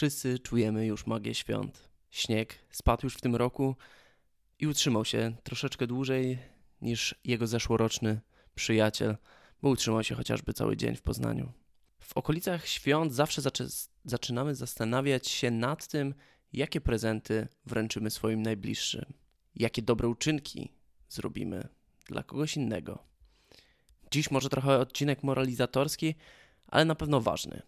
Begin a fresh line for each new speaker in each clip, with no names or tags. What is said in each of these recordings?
Wszyscy czujemy już magię świąt. Śnieg spadł już w tym roku i utrzymał się troszeczkę dłużej niż jego zeszłoroczny przyjaciel, bo utrzymał się chociażby cały dzień w Poznaniu. W okolicach świąt zawsze zaczy- zaczynamy zastanawiać się nad tym, jakie prezenty wręczymy swoim najbliższym, jakie dobre uczynki zrobimy dla kogoś innego. Dziś może trochę odcinek moralizatorski, ale na pewno ważny.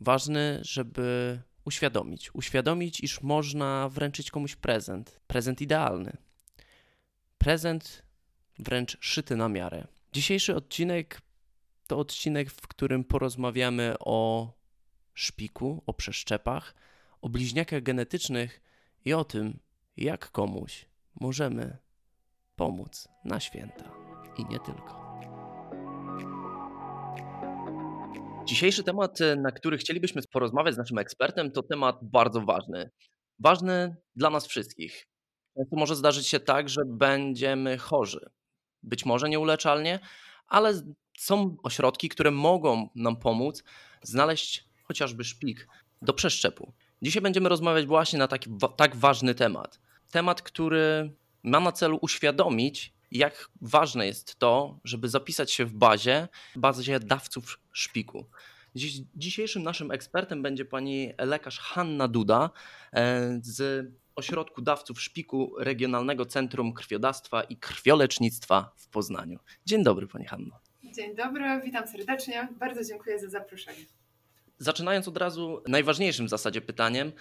Ważny, żeby uświadomić, uświadomić, iż można wręczyć komuś prezent, prezent idealny. Prezent wręcz szyty na miarę. Dzisiejszy odcinek to odcinek, w którym porozmawiamy o szpiku, o przeszczepach, o bliźniakach genetycznych i o tym, jak komuś możemy pomóc na święta i nie tylko. Dzisiejszy temat, na który chcielibyśmy porozmawiać z naszym ekspertem, to temat bardzo ważny. Ważny dla nas wszystkich. Może zdarzyć się tak, że będziemy chorzy. Być może nieuleczalnie, ale są ośrodki, które mogą nam pomóc znaleźć chociażby szpik do przeszczepu. Dzisiaj będziemy rozmawiać właśnie na taki tak ważny temat. Temat, który ma na celu uświadomić, jak ważne jest to, żeby zapisać się w bazie, bazie dawców szpiku. Dziś, dzisiejszym naszym ekspertem będzie pani lekarz Hanna Duda e, z Ośrodku Dawców Szpiku Regionalnego Centrum Krwiodawstwa i Krwiolecznictwa w Poznaniu. Dzień dobry pani Hanno.
Dzień dobry, witam serdecznie. Bardzo dziękuję za zaproszenie.
Zaczynając od razu najważniejszym w zasadzie pytaniem,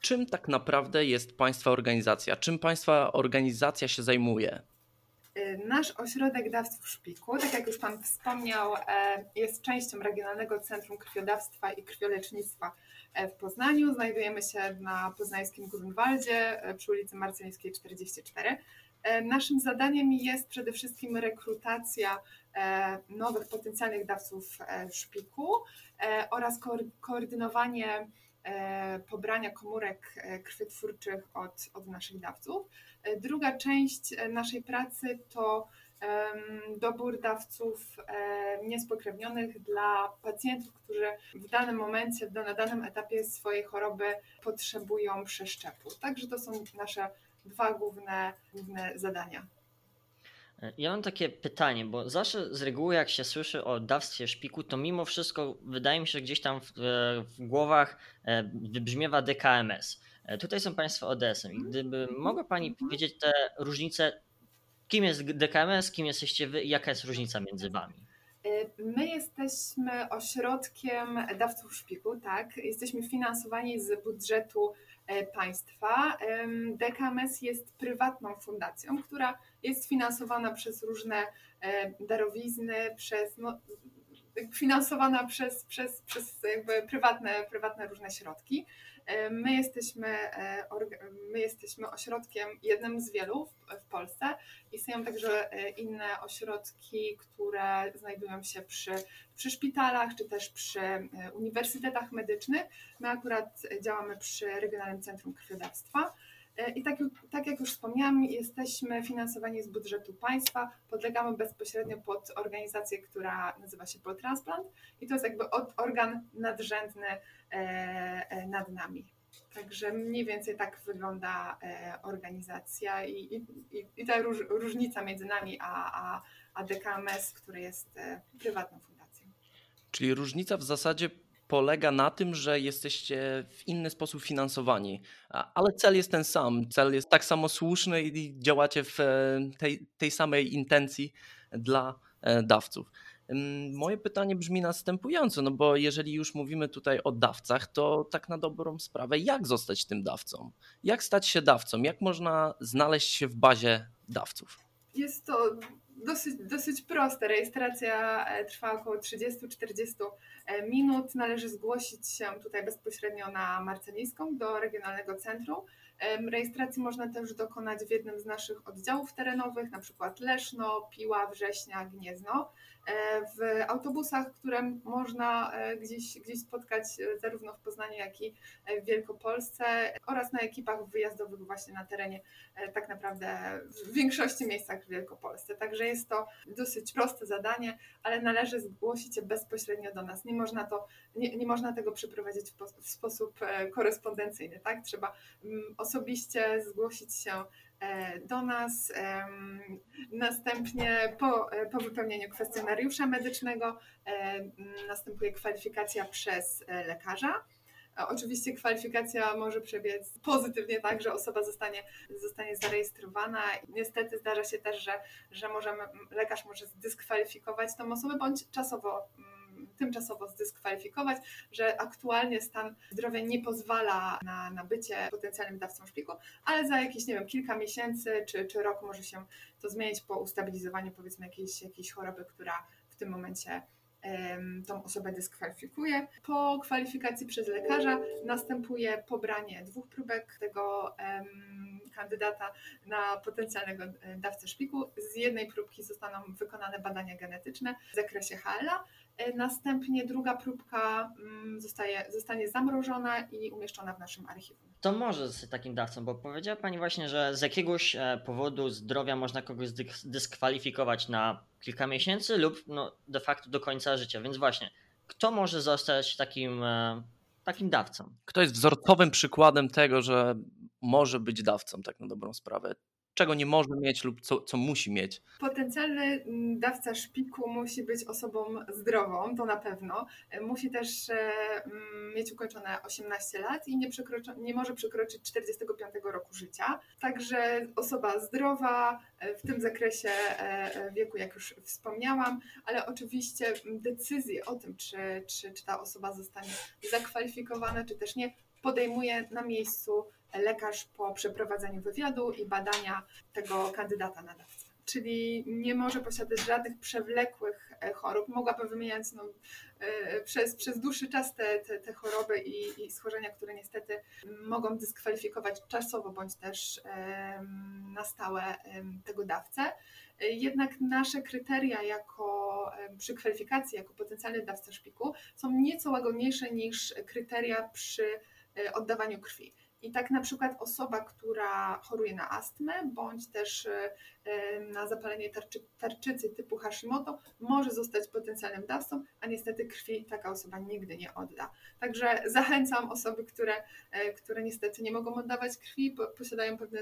czym tak naprawdę jest Państwa organizacja? Czym Państwa organizacja się zajmuje?
Y, nasz ośrodek dawców szpiku, tak jak już Pan wspomniał, e, jest częścią Regionalnego Centrum Krwiodawstwa i Krwiolecznictwa e, w Poznaniu. Znajdujemy się na poznańskim Grunwaldzie e, przy ulicy Marcelińskiej 44. Naszym zadaniem jest przede wszystkim rekrutacja nowych potencjalnych dawców szpiku oraz koordynowanie pobrania komórek krwiotwórczych od, od naszych dawców. Druga część naszej pracy to dobór dawców niespokrewnionych dla pacjentów, którzy w danym momencie, na danym etapie swojej choroby potrzebują przeszczepu. Także to są nasze dwa główne, główne zadania.
Ja mam takie pytanie, bo zawsze z reguły jak się słyszy o dawstwie szpiku, to mimo wszystko wydaje mi się, że gdzieś tam w, w głowach e, wybrzmiewa DKMS. E, tutaj są Państwo ODS-em i gdyby mogła Pani powiedzieć te różnice, kim jest DKMS, kim jesteście Wy i jaka jest różnica między Wami?
E, my jesteśmy ośrodkiem dawców szpiku, tak. Jesteśmy finansowani z budżetu e, państwa. DKMS jest prywatną fundacją, która jest finansowana przez różne darowizny, przez no, finansowana przez, przez, przez prywatne, prywatne różne środki. E, my jesteśmy, e, my jesteśmy ośrodkiem, jednym z wielu w, w Polsce. Istnieją także e, inne ośrodki, które znajdują się przy, przy szpitalach czy też przy uniwersytetach medycznych. My akurat działamy przy Regionalnym Centrum Krwiodawstwa. I tak, tak, jak już wspomniałam, jesteśmy finansowani z budżetu państwa, podlegamy bezpośrednio pod organizację, która nazywa się Poltransplant i to jest jakby organ nadrzędny E, e, nad nami. Także mniej więcej tak wygląda e, organizacja i, i, i ta róż, różnica między nami a, a, a DKMS, który jest prywatną fundacją.
Czyli różnica w zasadzie polega na tym, że jesteście w inny sposób finansowani, ale cel jest ten sam. Cel jest tak samo słuszny i działacie w tej, tej samej intencji dla dawców. Moje pytanie brzmi następująco, no bo jeżeli już mówimy tutaj o dawcach, to tak na dobrą sprawę, jak zostać tym dawcą? Jak stać się dawcą? Jak można znaleźć się w bazie dawców?
Jest to dosyć, dosyć proste. Rejestracja e, trwa około 30-40 e, minut. Należy zgłosić się tutaj bezpośrednio na Marceliską do Regionalnego Centrum. Rejestracji można też dokonać w jednym z naszych oddziałów terenowych, na przykład Leszno, Piła, Września, Gniezno. E, w autobusach, które można e, gdzieś, gdzieś spotkać e, zarówno w Poznaniu, jak i w Wielkopolsce oraz na ekipach wyjazdowych właśnie na terenie tak naprawdę w większości miejscach w Wielkopolsce. Także że jest to dosyć proste zadanie, ale należy zgłosić je bezpośrednio do nas. Nie można, to, nie, nie można tego przeprowadzić w, w sposób korespondencyjny. Tak? Trzeba mm, osobiście zgłosić się do nas. Następnie po, e, po wypełnieniu kwestionariusza medycznego następuje kwalifikacja przez lekarza. Oczywiście kwalifikacja może przebiec pozytywnie tak, że osoba zostanie, zostanie zarejestrowana. Niestety zdarza się też, że, że możemy, lekarz może zdyskwalifikować tą osobę bądź czasowo mm, tymczasowo zdyskwalifikować, że aktualnie stan zdrowia nie pozwala na, na bycie potencjalnym dawcą szpiku, ale za jakieś, nie wiem, kilka miesięcy czy, czy rok może się to zmienić po ustabilizowaniu powiedzmy jakiejś, jakiejś choroby, która w tym momencie tą osobę dyskwalifikuje. Po kwalifikacji przez lekarza następuje pobranie dwóch próbek tego kandydata na potencjalnego e, dawcę szpiku. Z jednej próbki zostaną wykonane badania genetyczne w zakresie HLA. E, następnie druga próbka mm, zostaje, zostanie zamrożona i umieszczona w naszym archiwum.
To może z takim dawcą, bo powiedziała Pani właśnie, że z jakiegoś e, powodu zdrowia można kogoś dyskwalifikować na kilka miesięcy lub no, de facto do końca życia. Więc właśnie, kto może zostać takim, takim dawcą?
Kto jest wzorcowym przykładem tego, że może być dawcą, tak na dobrą sprawę? Czego nie może mieć lub co, co musi mieć?
Potencjalny mm, dawca szpiku musi być osobą zdrową, to na pewno. E, musi też e, mm, mieć ukończone 18 lat i nie, nie może przekroczyć 45 roku życia. Także osoba zdrowa e, w tym zakresie wieku, jak już wspomniałam, ale oczywiście decyzję o tym, czy, czy, czy ta osoba zostanie zakwalifikowana, czy też nie, podejmuje na miejscu lekarz po przeprowadzeniu wywiadu i badania tego kandydata na dawcę. Czyli nie może posiadać żadnych przewlekłych e, chorób. Mogłaby wymieniać no, e, przez, przez dłuższy czas te, te, te choroby i, i, schorzenia, które niestety mogą dyskwalifikować czasowo bądź też na stałe tego dawcę. Jednak nasze kryteria jako przy kwalifikacji jako potencjalny dawca szpiku są nieco łagodniejsze niż kryteria przy e, oddawaniu krwi. I tak na przykład osoba, która choruje na astmę bądź też e, na zapalenie tarczy, tarczycy typu Hashimoto może zostać potencjalnym dawcą, a niestety krwi taka osoba nigdy nie odda. Także zachęcam osoby, które, e, które niestety nie mogą oddawać krwi, posiadają pewne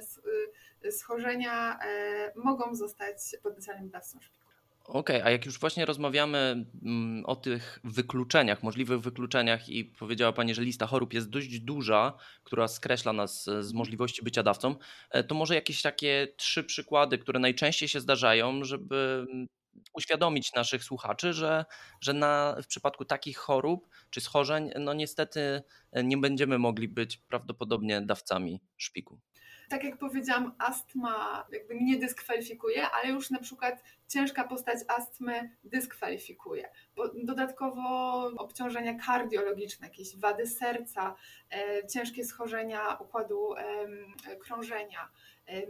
schorzenia, mogą zostać potencjalnym dawcą szpiku.
Okej, a jak już właśnie rozmawiamy mm, o tych wykluczeniach, możliwych wykluczeniach i powiedziała Pani, że lista chorób jest dość duża, która skreśla nas z możliwości bycia dawcą, e, to może jakieś takie trzy przykłady, które najczęściej się zdarzają, żeby mm, uświadomić naszych słuchaczy, że, że na, w przypadku takich chorób czy schorzeń, no niestety e, nie będziemy mogli być prawdopodobnie dawcami szpiku
tak jak powiedziałam, astma jakby nie dyskwalifikuje, ale już na przykład ciężka postać astmy dyskwalifikuje. Bo dodatkowo obciążenia kardiologiczne, jakieś wady serca, e, ciężkie schorzenia układu e, krążenia, e,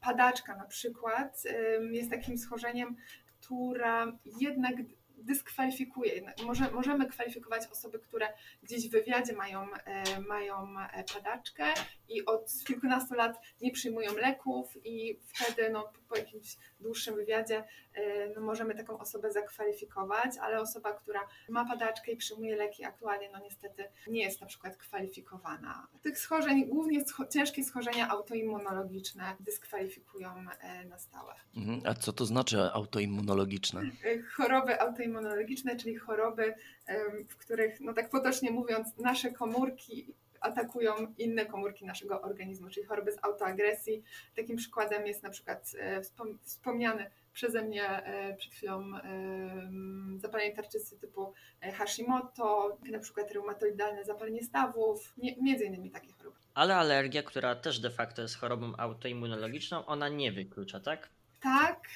padaczka na przykład jest takim schorzeniem, która jednak dyskwalifikuje. Może, możemy kwalifikować osoby, które gdzieś w wywiadzie mają, e, mają e, padaczkę i od kilkunastu lat nie przyjmują leków i wtedy no, po jakimś dłuższym wywiadzie e, no, możemy taką osobę zakwalifikować, ale osoba, która ma padaczkę i przyjmuje leki aktualnie, no niestety nie jest na przykład kwalifikowana. Tych schorzeń, głównie scho ciężkie schorzenia autoimmunologiczne dyskwalifikują na stałe.
Mhm. A co to znaczy autoimmunologiczne?
Choroby autoimmunologiczne immunologiczne, czyli choroby, w których, no tak potocznie mówiąc, nasze komórki atakują inne komórki naszego organizmu, czyli choroby z autoagresji. Takim przykładem jest na przykład e, wspomniany przeze mnie e, przed chwilą zapalenie tarczycy typu e, Hashimoto, na przykład reumatoidalne zapalenie stawów, między innymi takie choroby.
Ale alergia, która też de facto jest chorobą autoimmunologiczną, ona nie wyklucza, tak?
Tak,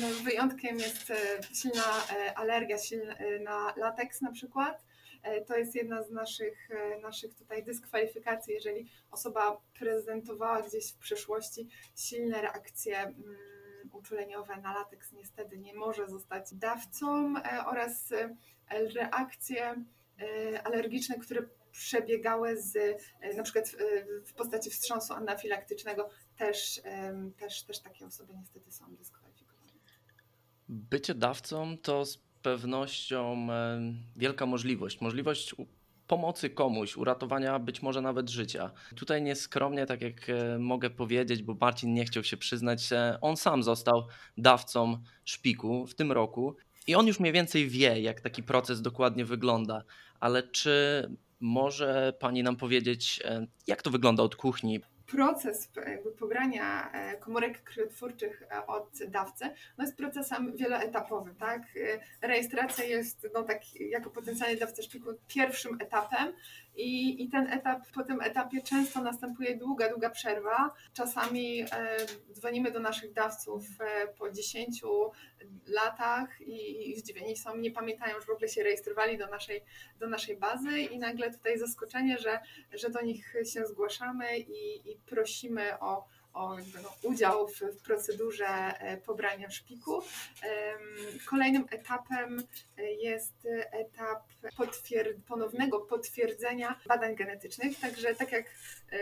no, wyjątkiem jest e, silna e, alergia silna e, na lateks na przykład. To jest jedna z naszych, naszych tutaj dyskwalifikacji, jeżeli osoba prezentowała gdzieś w przeszłości silne reakcje mm, uczuleniowe na lateks, niestety nie może zostać dawcą oraz reakcje alergiczne, które przebiegały z, na przykład w postaci wstrząsu anafilaktycznego, też, też, też takie osoby niestety są dyskwalifikowane.
Bycie dawcą to z pewnością e, wielka możliwość. Możliwość pomocy komuś, uratowania być może nawet życia. Tutaj nieskromnie, tak jak e, mogę powiedzieć, bo Marcin nie chciał się przyznać, on sam został dawcą szpiku w tym roku i on już mniej więcej wie, jak taki proces dokładnie wygląda. Ale czy może pani nam powiedzieć, e, jak to wygląda od kuchni?
Proces jakby pobrania e, komórek krwiotwórczych e, od dawcy no jest procesem wieloetapowym. Tak? Rejestracja jest no, tak, jako potencjalny dawca szpiku pierwszym etapem i, I ten etap, po tym etapie często następuje długa, długa przerwa. Czasami e, dzwonimy do naszych dawców e, po 10 latach i, i zdziwieni są, nie pamiętają, że w ogóle się rejestrowali do naszej, do naszej bazy i nagle tutaj zaskoczenie, że, że do nich się zgłaszamy i, i prosimy o o no, udział w, w, procedurze e, pobrania szpiku. Kolejnym etapem e, jest etap ponownego potwierdzenia badań genetycznych. Także tak jak e,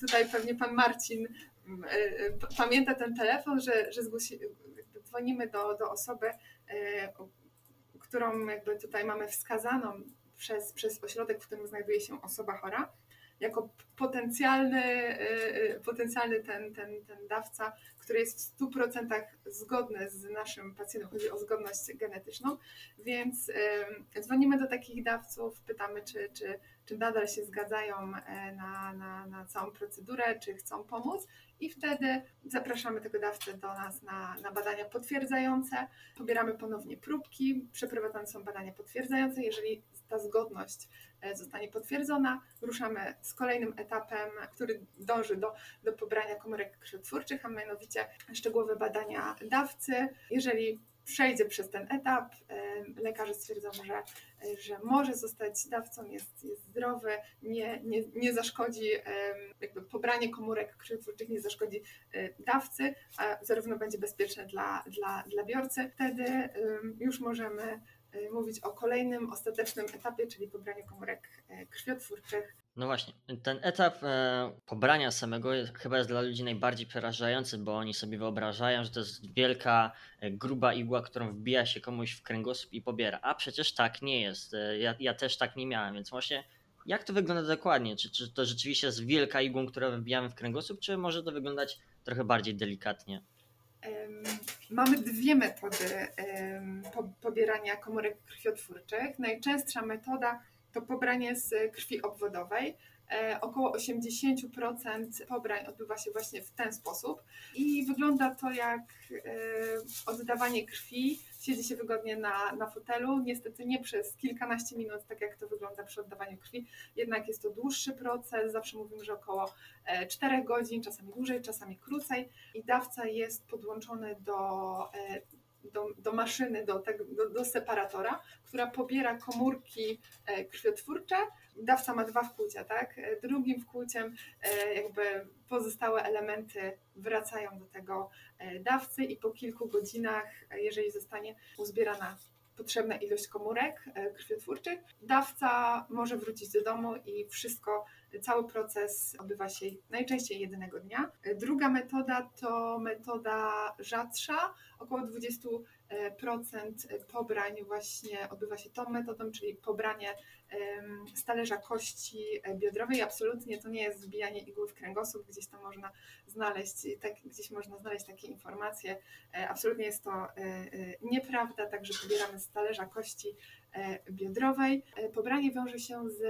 tutaj pewnie pan Marcin pamięta ten telefon, że, że dzwonimy do, do osoby, którą jakby tutaj mamy wskazaną przez, przez ośrodek, w którym znajduje się osoba chora jako potencjalny, y, y, potencjalny ten, ten, ten dawca, który jest w 100% zgodny z naszym pacjentem, chodzi o zgodność genetyczną, więc dzwonimy do takich dawców, pytamy, czy, czy, czy nadal się zgadzają e, na, na, na całą procedurę, czy chcą pomóc. I wtedy zapraszamy tego dawcę do nas na, na badania potwierdzające, pobieramy ponownie próbki, przeprowadzane są badania potwierdzające, jeżeli ta zgodność e, zostanie potwierdzona, ruszamy z kolejnym etapem, który dąży do, do pobrania komórek krwiotwórczych, a mianowicie szczegółowe badania dawcy. Jeżeli przejdzie przez ten etap, lekarze stwierdzą, że, że może zostać dawcą, jest, jest zdrowy, nie, nie, nie zaszkodzi, jakby pobranie komórek krwiotwórczych nie zaszkodzi e, dawcy, a zarówno będzie bezpieczne dla, dla, dla biorcy. Wtedy już możemy mówić o kolejnym, ostatecznym etapie, czyli pobraniu komórek e, krwiotwórczych.
No właśnie, ten etap e, pobrania samego chyba jest dla ludzi najbardziej przerażający, bo oni sobie wyobrażają, że to jest wielka, e, gruba igła, którą wbija się komuś w kręgosłup i pobiera. A przecież tak nie jest. Ja, ja też tak nie miałem, więc właśnie jak to wygląda dokładnie? Czy, czy to rzeczywiście jest wielka igła, którą wbijamy w kręgosłup, czy może to wyglądać trochę bardziej delikatnie?
Mamy dwie metody pobierania komórek krwiotwórczych. Najczęstsza metoda to pobranie z krwi obwodowej. E, około 80% pobrań odbywa się właśnie w ten sposób i wygląda to jak e, oddawanie krwi. Siedzi się wygodnie na, na fotelu, niestety nie przez kilkanaście minut, tak jak to wygląda przy oddawaniu krwi, jednak jest to dłuższy proces, zawsze mówimy, że około 4 e, godzin, czasami dłużej, czasami krócej. I dawca jest podłączony do do, do maszyny, do, do, do separatora, która pobiera komórki e, krwiotwórcze. Dawca ma dwa wkłucia, tak? E, drugim wkłuciem e, jakby pozostałe elementy wracają do tego dawcy i po kilku godzinach, jeżeli zostanie uzbierana potrzebna ilość komórek krwiotwórczych, dawca może wrócić do domu i wszystko, cały proces odbywa się najczęściej jednego dnia. Druga metoda to metoda rzadsza, około 20% pobrań właśnie odbywa się tą metodą, czyli pobranie z talerza kości biodrowej. Absolutnie to nie jest zbijanie igły w kręgosłup, gdzieś tam można znaleźć, tak, gdzieś można znaleźć takie informacje. E, absolutnie jest to e, e, nieprawda, także pobieramy z talerza kości biodrowej. Pobranie wiąże się z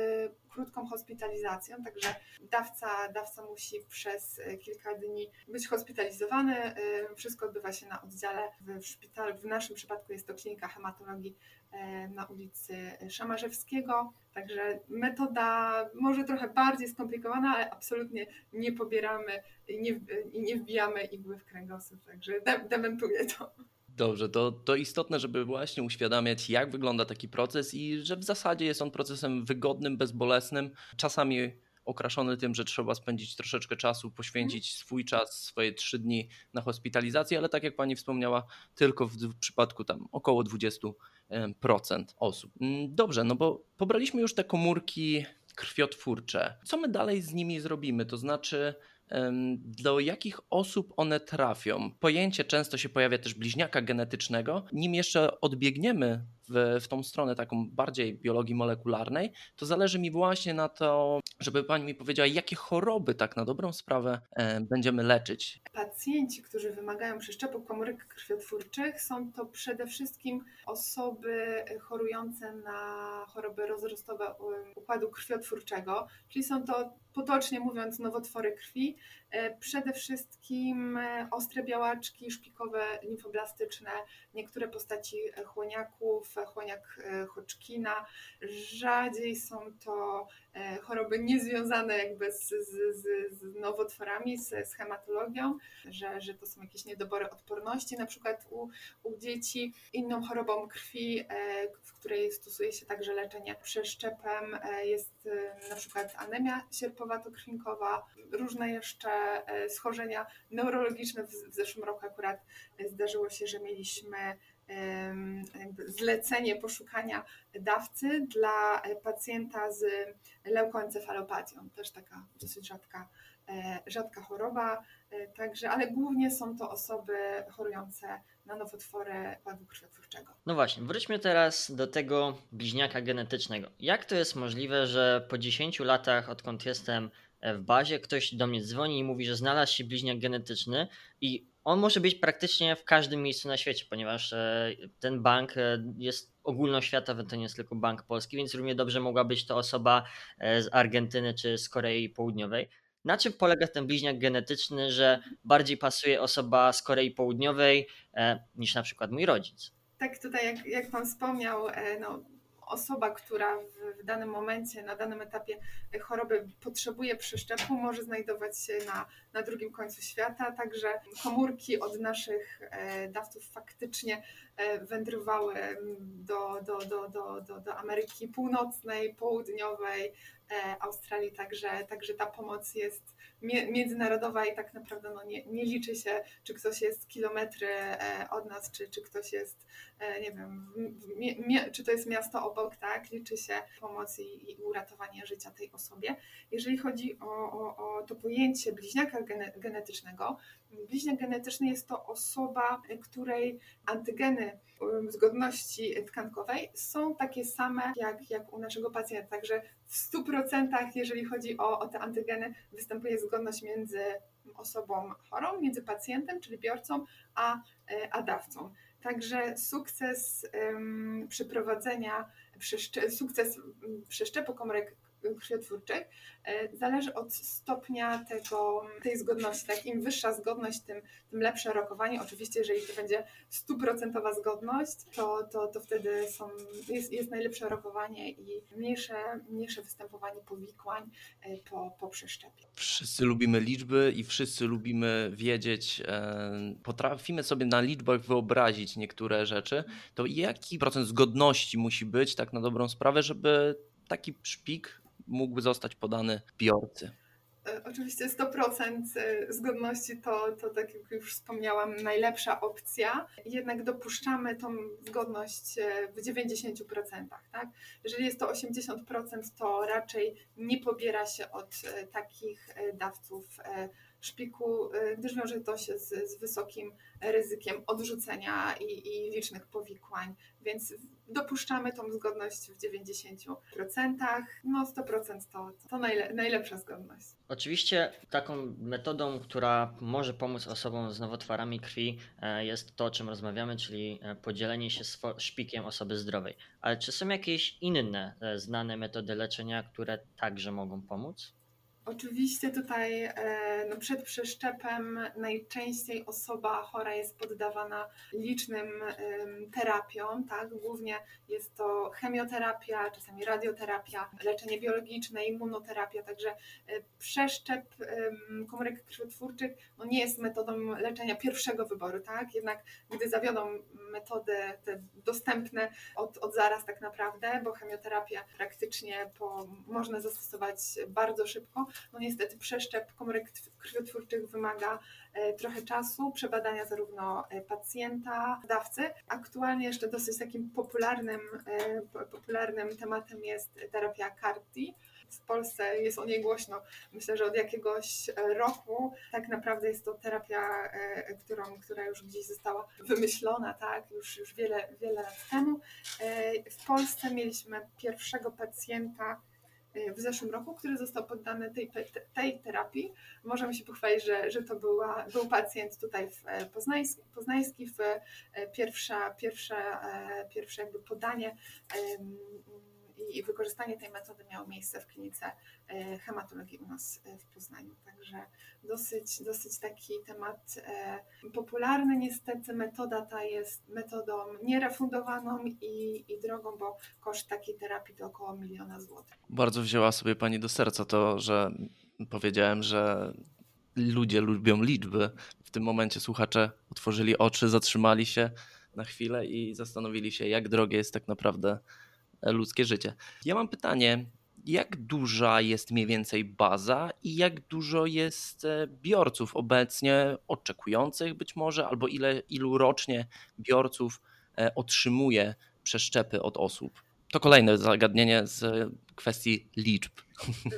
krótką hospitalizacją, także dawca, dawca musi przez kilka dni być hospitalizowany. Wszystko odbywa się na oddziale w szpitalu. W naszym przypadku jest to klinika hematologii E, na ulicy Szamarzewskiego. Także metoda może trochę bardziej skomplikowana, ale absolutnie nie pobieramy i nie, nie wbijamy igły w kręgosłup, także de dementuję to.
Dobrze, to, to istotne, żeby właśnie uświadamiać, jak wygląda taki proces i że w zasadzie jest on procesem wygodnym, bezbolesnym. Czasami okraszony tym, że trzeba spędzić troszeczkę czasu, poświęcić mhm. swój czas, swoje trzy dni na hospitalizację, ale tak jak pani wspomniała, tylko w, przypadku tam około 20% osób. Mm, dobrze, no bo pobraliśmy już te komórki krwiotwórcze. Co my dalej z nimi zrobimy? To znaczy, do jakich osób one trafią. Pojęcie często się pojawia też bliźniaka genetycznego. Nim jeszcze odbiegniemy w, w tą stronę taką bardziej biologii molekularnej, to zależy mi właśnie na to, żeby pani mi powiedziała, jakie choroby tak na dobrą sprawę e, będziemy leczyć.
Pacjenci, którzy wymagają przeszczepu komórek krwiotwórczych, są to przede wszystkim osoby chorujące na choroby rozrostowe układu krwiotwórczego, czyli są to potocznie mówiąc nowotwory krwi, przede wszystkim e, ostre białaczki szpikowe, limfoblastyczne, niektóre postaci chłoniaków, chłoniak Hodgkina. Rzadziej są to choroby niezwiązane jakby z, z, z, z nowotworami, z, z hematologią, że, że to są jakieś niedobory odporności, na przykład u, u dzieci. Inną chorobą krwi, w której stosuje się także leczenie przeszczepem jest na przykład anemia sierpowato-krwinkowa, różne jeszcze schorzenia neurologiczne. W, w zeszłym roku akurat zdarzyło się, że mieliśmy zlecenie poszukania dawcy dla pacjenta z leukoencefalopatią, też taka dosyć rzadka, e, rzadka choroba, e, także, ale głównie są to osoby chorujące na nowotwory układu krwiotwórczego.
No właśnie, wróćmy teraz do tego bliźniaka genetycznego. Jak to jest możliwe, że po 10 latach, odkąd jestem w bazie, ktoś do mnie dzwoni i mówi, że znalazł się bliźniak genetyczny i on może być praktycznie w każdym miejscu na świecie, ponieważ e, ten bank e, jest ogólnoświatowy, to nie jest tylko bank polski, więc równie dobrze mogła być to osoba e, z Argentyny czy z Korei Południowej. Na czym polega ten bliźniak genetyczny, że bardziej pasuje osoba z Korei Południowej niż na przykład mój rodzic?
Tak, tutaj jak, jak Pan wspomniał, no, osoba, która w, w, danym momencie, na danym etapie choroby potrzebuje przeszczepu, może znajdować się na, na drugim końcu świata. Także komórki od naszych e, dawców faktycznie e, wędrowały do, do, do, do, do, do Ameryki Północnej, Południowej, e, Australii, także, także ta pomoc jest międzynarodowa i tak naprawdę no, nie, nie liczy się, czy ktoś jest kilometry od nas, czy, czy ktoś jest, nie wiem, czy to jest miasto obok, tak? Liczy się pomoc i, i uratowanie życia tej osobie. Jeżeli chodzi o, o, o to pojęcie bliźniaka genetycznego. Bliźniak genetyczny jest to osoba, której antygeny zgodności tkankowej są takie same jak, jak u naszego pacjenta. Także w 100% jeżeli chodzi o, o te antygeny występuje zgodność między osobą chorą, między pacjentem, czyli biorcą, a, e, a dawcą. Także sukces um, przeprowadzenia, przeszcze, sukces przeszczepu komórek krwiotwórczych e, zależy od stopnia tego, tej zgodności. Tak, Im wyższa zgodność, tym, tym lepsze rokowanie. Oczywiście, jeżeli to będzie stuprocentowa zgodność, to, to, to wtedy są, jest, jest najlepsze rokowanie i mniejsze, mniejsze występowanie powikłań e, po, po przeszczepie.
Wszyscy lubimy liczby i wszyscy lubimy wiedzieć, e, potrafimy sobie na liczbach wyobrazić niektóre rzeczy. To jaki procent zgodności musi być, tak na dobrą sprawę, żeby taki szpik mógłby zostać podany biorcy?
E, oczywiście 100% e, zgodności to, to, tak jak już wspomniałam, najlepsza opcja. Jednak dopuszczamy tą zgodność e, w 90%. Tak? Jeżeli jest to 80%, to raczej nie pobiera się od takich dawców szpiku, gdyż wiąże to się z, z wysokim ryzykiem odrzucenia i, i licznych powikłań, więc dopuszczamy tą zgodność w 90%. No 100% to, to najle, najlepsza zgodność.
Oczywiście taką metodą, która może pomóc osobom z nowotworami krwi e, jest to, o czym rozmawiamy, czyli e, podzielenie się szpikiem osoby zdrowej. Ale czy są jakieś inne e, znane metody leczenia, które także mogą pomóc?
Oczywiście tutaj e, no przed przeszczepem najczęściej osoba chora jest poddawana licznym terapiom, tak? Głównie jest to chemioterapia, czasami radioterapia, leczenie biologiczne, immunoterapia, także e, przeszczep komórek krwiotwórczych no nie jest metodą leczenia pierwszego wyboru, tak? Jednak gdy zawiodą metody te dostępne od, od zaraz tak naprawdę, bo chemioterapia praktycznie po, można zastosować bardzo szybko, no niestety przeszczep komórek krwiotwórczych wymaga e, trochę czasu, przebadania zarówno e, pacjenta, dawcy. Aktualnie jeszcze dosyć takim popularnym, e, popularnym tematem jest terapia CAR-T, w Polsce jest o niej głośno. Myślę, że od jakiegoś roku tak naprawdę jest to terapia, którą, która już gdzieś została wymyślona, tak, już, już wiele, wiele lat temu. W Polsce mieliśmy pierwszego pacjenta, w zeszłym roku, który został poddany tej, tej terapii. Możemy się pochwalić, że, że to była, był pacjent tutaj w e, Poznański, Poznański w e, pierwsza, pierwsze, e, pierwsze jakby podanie i wykorzystanie tej metody miało miejsce w klinice e, hematologii u nas e, w Poznaniu. Także dosyć, dosyć taki temat e, popularny. Niestety metoda ta jest metodą nierefundowaną i, i drogą, bo koszt takiej terapii to około miliona złotych.
Bardzo wzięła sobie Pani do serca to, że powiedziałem, że ludzie lubią liczby. W tym momencie słuchacze otworzyli oczy, zatrzymali się na chwilę i zastanowili się, jak drogie jest tak naprawdę ludzkie życie. Ja mam pytanie, jak duża jest mniej więcej baza i jak dużo jest e, biorców obecnie, oczekujących być może, albo ile, ilu rocznie biorców e, otrzymuje przeszczepy od osób? To kolejne zagadnienie z kwestii liczb.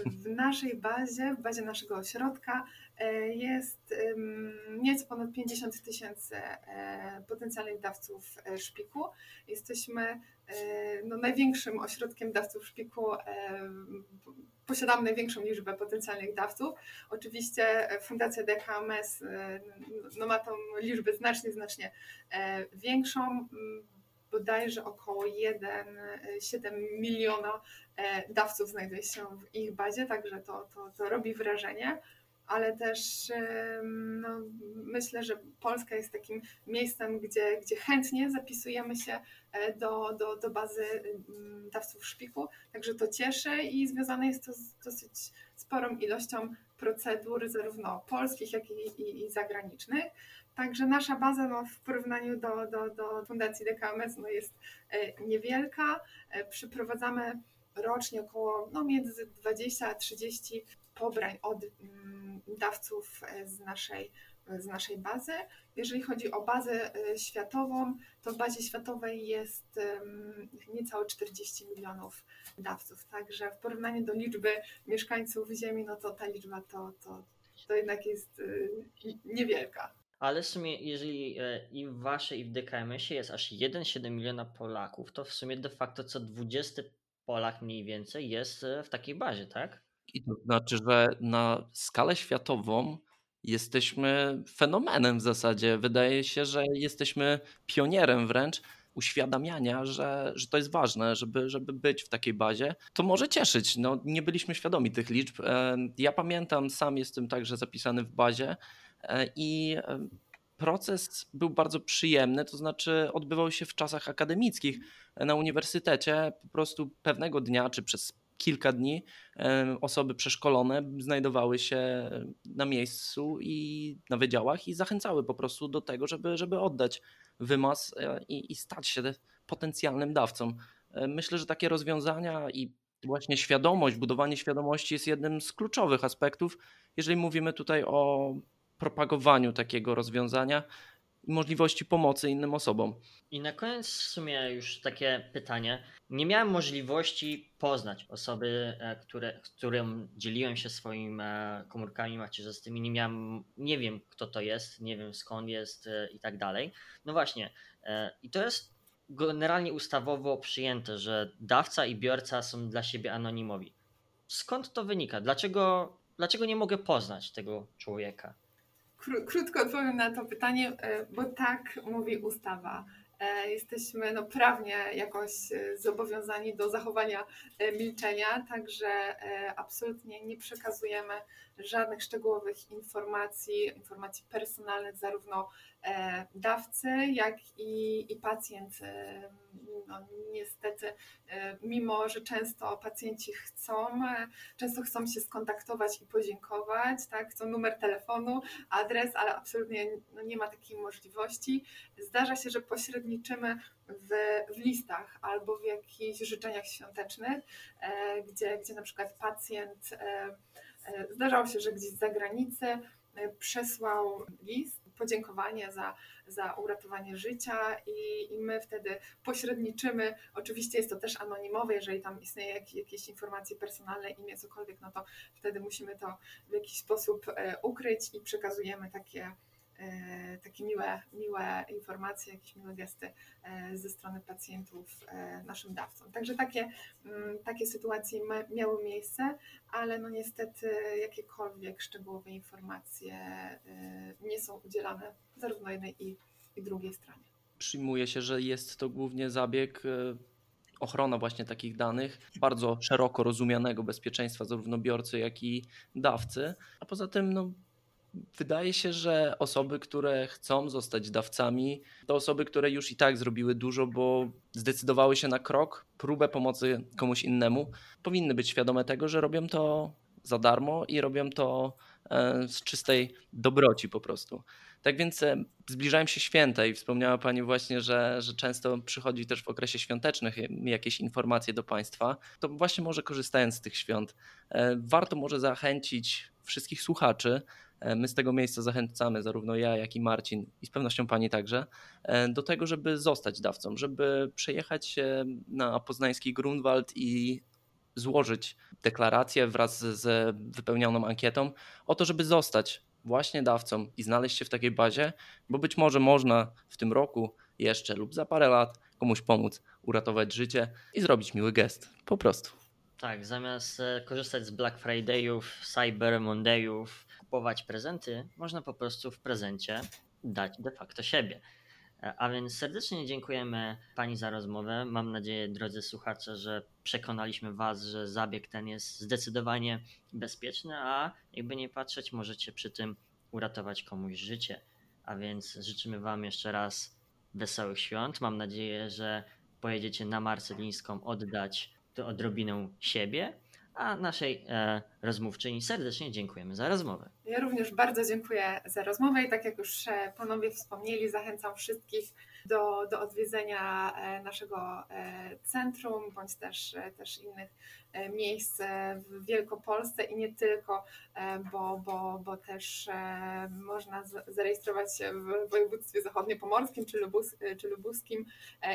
W naszej bazie, w bazie naszego ośrodka e, jest nieco ponad 50 tysięcy potencjalnych dawców szpiku. Jesteśmy E, no, największym ośrodkiem dawców szpiku. E, posiadamy największą liczbę potencjalnych dawców. Oczywiście Fundacja DKMS no, ma tą liczbę znacznie, znacznie e, większą. Bodajże około 1,7 miliona dawców znajduje się w ich bazie, także to, to, to robi wrażenie ale też no, myślę, że Polska jest takim miejscem, gdzie, gdzie chętnie zapisujemy się e, do, do, do bazy dawców szpiku, także to cieszy i związane jest to z dosyć sporą ilością procedur, zarówno polskich, jak i, i, i zagranicznych. Także nasza baza no, w porównaniu do, do, do Fundacji DKMS no, jest e, niewielka. E, przyprowadzamy rocznie około no, między 20 a 30 pobrań od mm, dawców e, z naszej, z naszej bazy. Jeżeli chodzi o bazę e, światową, to w bazie światowej jest niecałe 40 milionów dawców. Także w porównaniu do liczby mieszkańców Ziemi, no to ta liczba to, to, to jednak jest e, niewielka.
Ale w sumie, jeżeli i w waszej, i w DKMS-ie jest aż 1,7 miliona Polaków, to w sumie de facto co 20 Polak mniej więcej jest w takiej bazie, tak?
I to znaczy, że na skalę światową jesteśmy fenomenem w zasadzie. Wydaje się, że jesteśmy pionierem wręcz uświadamiania, że, że to jest ważne, żeby, żeby być w takiej bazie. To może cieszyć. No, nie byliśmy świadomi tych liczb. E, ja pamiętam, sam jestem także zapisany w bazie e, i e, proces był bardzo przyjemny, to znaczy odbywał się w czasach akademickich na uniwersytecie. Po prostu pewnego dnia, czy przez kilka dni osoby przeszkolone znajdowały się na miejscu i na wydziałach i zachęcały po prostu do tego, żeby, żeby oddać wymaz e, i, i stać się potencjalnym dawcą. E, myślę, że takie rozwiązania i właśnie świadomość, budowanie świadomości jest jednym z kluczowych aspektów, jeżeli mówimy tutaj o propagowaniu takiego rozwiązania i możliwości pomocy innym osobom.
I na koniec w sumie już takie pytanie. Nie miałem możliwości poznać osoby, e, które, którym dzieliłem się swoimi e, komórkami macierzystymi. Nie miałem, nie wiem kto to jest, nie wiem skąd jest e, i tak dalej. No właśnie, i to jest generalnie ustawowo przyjęte, że dawca i biorca są dla siebie anonimowi. Skąd to wynika? Dlaczego, dlaczego nie mogę poznać tego człowieka?
Krótko odpowiem na to pytanie, e, bo tak mówi ustawa. E, jesteśmy no, prawnie jakoś e, zobowiązani do zachowania milczenia, także absolutnie nie przekazujemy żadnych szczegółowych informacji, informacji personalnych, zarówno dawcy, jak i, i pacjent. No, niestety, mimo że często pacjenci chcą, często chcą się skontaktować i podziękować, tak, chcą numer telefonu, adres, ale absolutnie no, nie ma takiej możliwości. Zdarza się, że pośredniczymy w, w listach albo w jakichś życzeniach świątecznych, gdzie, gdzie na przykład pacjent Zdarzało się, że gdzieś z zagranicy przesłał list podziękowanie za, za uratowanie życia i, i my wtedy pośredniczymy. Oczywiście jest to też anonimowe, jeżeli tam istnieje jak, jakieś informacje personalne, imię, cokolwiek, no to wtedy musimy to w jakiś sposób e, ukryć i przekazujemy takie takie miłe, miłe informacje, jakieś miłe gesty e, ze strony pacjentów e, naszym dawcom. Także takie, mm, takie sytuacje miały miejsce, ale no niestety jakiekolwiek szczegółowe informacje nie są udzielane zarówno jednej i, i drugiej stronie.
Przyjmuje się, że jest to głównie zabieg ochrona właśnie takich danych, bardzo szeroko rozumianego bezpieczeństwa zarówno biorcy, jak i dawcy. A poza tym, no, Wydaje się, że osoby, które chcą zostać dawcami, to osoby, które już i tak zrobiły dużo, bo zdecydowały się na krok, próbę pomocy komuś innemu, powinny być świadome tego, że robią to za darmo i robią to e, z czystej dobroci po prostu. Tak więc e, zbliżają się święta i wspomniała Pani właśnie, że, że często przychodzi też w okresie świątecznych jakieś informacje do Państwa. To właśnie może korzystając z tych świąt, e, warto może zachęcić wszystkich słuchaczy, my z tego miejsca zachęcamy, zarówno ja, jak i Marcin, i z pewnością pani także, e, do tego, żeby zostać dawcą, żeby przejechać na poznański Grunwald i złożyć deklarację wraz z wypełnioną ankietą o to, żeby zostać właśnie dawcą i znaleźć się w takiej bazie, bo być może można w tym roku jeszcze lub za parę lat komuś pomóc, uratować życie i zrobić miły gest. Po prostu.
Tak, zamiast e, korzystać z Black Friday'ów, Cyber Monday'ów, kupować prezenty, można po prostu w prezencie dać de facto siebie. A więc serdecznie dziękujemy Pani za rozmowę. Mam nadzieję, drodzy słuchacze, że przekonaliśmy Was, że zabieg ten jest zdecydowanie bezpieczny, a jakby nie patrzeć, możecie przy tym uratować komuś życie. A więc życzymy Wam jeszcze raz wesołych świąt. Mam nadzieję, że pojedziecie na Marcelińską oddać to odrobinę siebie a naszej e, rozmówczyni serdecznie dziękujemy za rozmowę.
Ja również bardzo dziękuję za rozmowę i tak jak już e, panowie wspomnieli, zachęcam wszystkich do, do odwiedzenia e, naszego e, centrum bądź też, też innych miejsc w Wielkopolsce i nie tylko, bo, bo, bo też można zarejestrować się w województwie zachodniopomorskim czy, lubus, czy lubuskim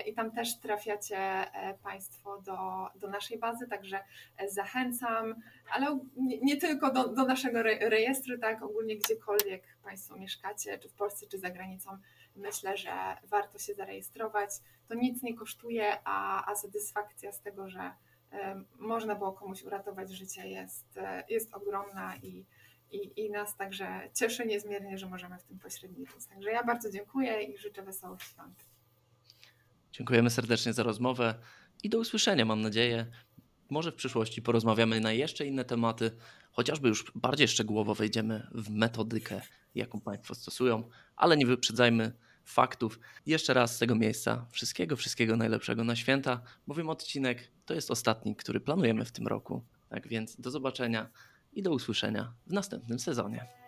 i tam też trafiacie Państwo do, do naszej bazy, także zachęcam, ale nie, tylko do, do naszego rejestru, tak, ogólnie gdziekolwiek Państwo mieszkacie, czy w Polsce, czy za granicą, myślę, że warto się zarejestrować. To nic nie kosztuje, a, a satysfakcja z tego, że y, można było komuś uratować życie jest, y, jest ogromna i, i, i nas także cieszy niezmiernie, że możemy w tym pośredniczyć. Także ja bardzo dziękuję i życzę wesołych świąt.
Dziękujemy serdecznie za rozmowę i do usłyszenia, mam nadzieję. Może w przyszłości porozmawiamy na jeszcze inne tematy, chociażby już bardziej szczegółowo wejdziemy w metodykę, jaką Państwo stosują, ale nie wyprzedzajmy faktów. Jeszcze raz z tego miejsca wszystkiego, wszystkiego najlepszego na święta, bowiem odcinek to jest ostatni, który planujemy w tym roku. Tak więc do zobaczenia i do usłyszenia w następnym sezonie.